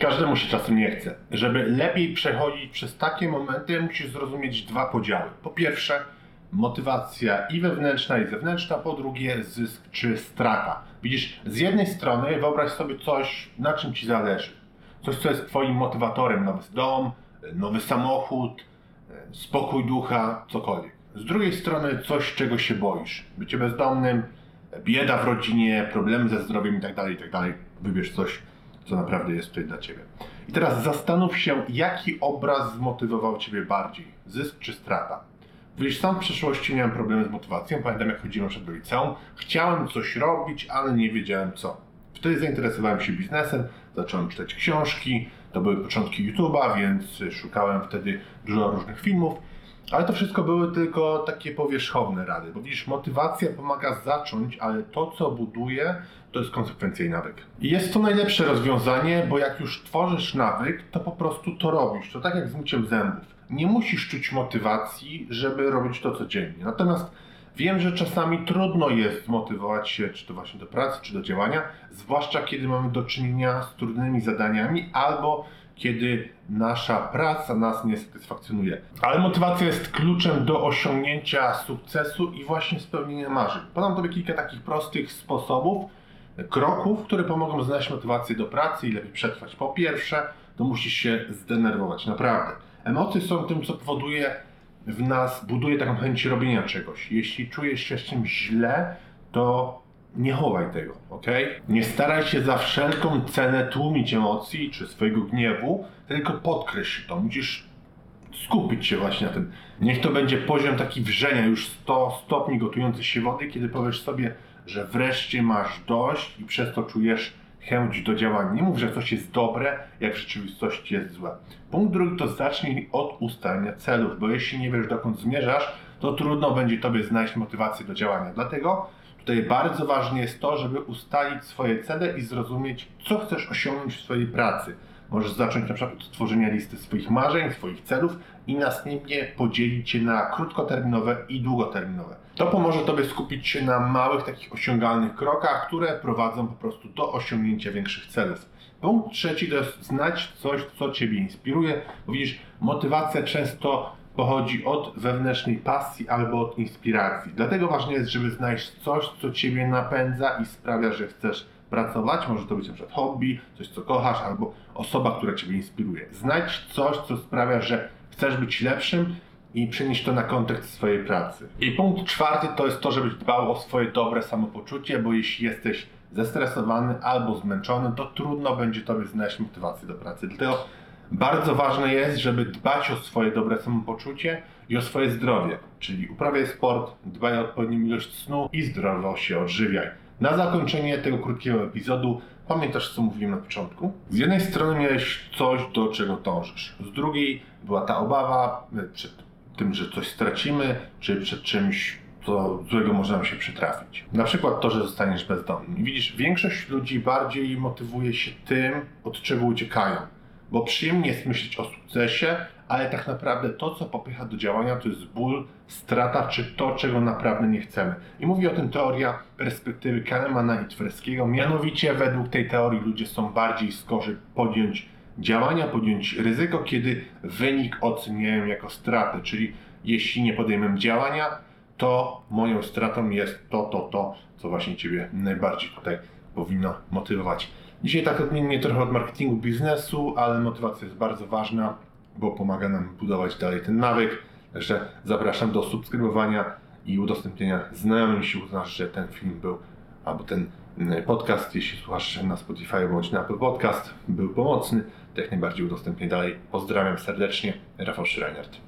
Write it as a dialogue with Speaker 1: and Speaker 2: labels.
Speaker 1: Każdemu się czasem nie chce. Żeby lepiej przechodzić przez takie momenty, musisz zrozumieć dwa podziały. Po pierwsze, motywacja i wewnętrzna, i zewnętrzna. Po drugie, zysk czy strata. Widzisz, z jednej strony wyobraź sobie coś, na czym ci zależy. Coś, co jest twoim motywatorem. Nowy dom, nowy samochód, spokój ducha, cokolwiek. Z drugiej strony coś, czego się boisz. Bycie bezdomnym, bieda w rodzinie, problemy ze zdrowiem itd., itd. Wybierz coś, co naprawdę jest tutaj dla Ciebie. I teraz zastanów się, jaki obraz zmotywował Ciebie bardziej, zysk czy strata. Wiesz, sam w przeszłości miałem problemy z motywacją, pamiętam jak chodziłem do liceum, chciałem coś robić, ale nie wiedziałem co. Wtedy zainteresowałem się biznesem, zacząłem czytać książki, to były początki YouTube'a, więc szukałem wtedy dużo różnych filmów, ale to wszystko były tylko takie powierzchowne rady, bo widzisz, motywacja pomaga zacząć, ale to, co buduje, to jest konsekwencja i nawyk. I jest to najlepsze rozwiązanie, bo jak już tworzysz nawyk, to po prostu to robisz. To tak jak z myciem zębów. Nie musisz czuć motywacji, żeby robić to codziennie. Natomiast wiem, że czasami trudno jest zmotywować się, czy to właśnie do pracy, czy do działania, zwłaszcza kiedy mamy do czynienia z trudnymi zadaniami albo kiedy nasza praca nas nie satysfakcjonuje. Ale motywacja jest kluczem do osiągnięcia sukcesu i właśnie spełnienia marzeń. Podam Tobie kilka takich prostych sposobów, kroków, które pomogą znaleźć motywację do pracy i lepiej przetrwać. Po pierwsze, to musisz się zdenerwować, naprawdę. Emocje są tym, co powoduje w nas, buduje taką chęć robienia czegoś. Jeśli czujesz się z czymś źle, to nie chowaj tego, ok? Nie staraj się za wszelką cenę tłumić emocji czy swojego gniewu, tylko podkreśl to. Musisz skupić się właśnie na tym. Niech to będzie poziom taki wrzenia, już 100 stopni gotującej się wody, kiedy powiesz sobie, że wreszcie masz dość i przez to czujesz chęć do działania. Nie mów, że coś jest dobre, jak w rzeczywistości jest złe. Punkt drugi to zacznij od ustalenia celów, bo jeśli nie wiesz dokąd zmierzasz, to trudno będzie Tobie znaleźć motywację do działania. Dlatego tutaj bardzo ważne jest to, żeby ustalić swoje cele i zrozumieć, co chcesz osiągnąć w swojej pracy. Możesz zacząć na przykład od tworzenia listy swoich marzeń, swoich celów i następnie podzielić je na krótkoterminowe i długoterminowe. To pomoże Tobie skupić się na małych, takich osiągalnych krokach, które prowadzą po prostu do osiągnięcia większych celów. Punkt trzeci to jest znać coś, co Ciebie inspiruje, bo widzisz, motywacja często pochodzi od wewnętrznej pasji albo od inspiracji. Dlatego ważne jest, żeby znaleźć coś, co Ciebie napędza i sprawia, że chcesz pracować. Może to być przykład hobby, coś, co kochasz, albo osoba, która Ciebie inspiruje. Znajdź coś, co sprawia, że chcesz być lepszym i przenieść to na kontekst swojej pracy. I punkt czwarty to jest to, żebyś dbał o swoje dobre samopoczucie, bo jeśli jesteś zestresowany albo zmęczony, to trudno będzie Tobie znaleźć motywację do pracy. Dlatego bardzo ważne jest, żeby dbać o swoje dobre samopoczucie i o swoje zdrowie, czyli uprawiaj sport, dbaj o odpowiednią ilość snu i zdrowo się odżywiaj. Na zakończenie tego krótkiego epizodu pamiętasz, co mówiłem na początku? Z jednej strony miałeś coś, do czego dążysz, z drugiej była ta obawa przed tym, że coś stracimy, czy przed czymś, co złego może nam się przytrafić. Na przykład to, że zostaniesz bezdomny. Widzisz, większość ludzi bardziej motywuje się tym, od czego uciekają bo przyjemnie jest myśleć o sukcesie, ale tak naprawdę to, co popycha do działania, to jest ból, strata, czy to, czego naprawdę nie chcemy. I mówi o tym teoria perspektywy Kahnemana i Twerskiego. Mianowicie według tej teorii ludzie są bardziej skorzy podjąć działania, podjąć ryzyko, kiedy wynik oceniają jako stratę, czyli jeśli nie podejmę działania, to moją stratą jest to, to, to, co właśnie Ciebie najbardziej tutaj powinno motywować. Dzisiaj tak odmiennie trochę od marketingu biznesu, ale motywacja jest bardzo ważna, bo pomaga nam budować dalej ten nawyk. Także zapraszam do subskrybowania i udostępnienia znajomym, jeśli uznasz, że ten film był, albo ten mm, podcast, jeśli słuchasz na Spotify bądź na Apple Podcast, był pomocny, to jak najbardziej udostępnię dalej. Pozdrawiam serdecznie, Rafał Schreiniart.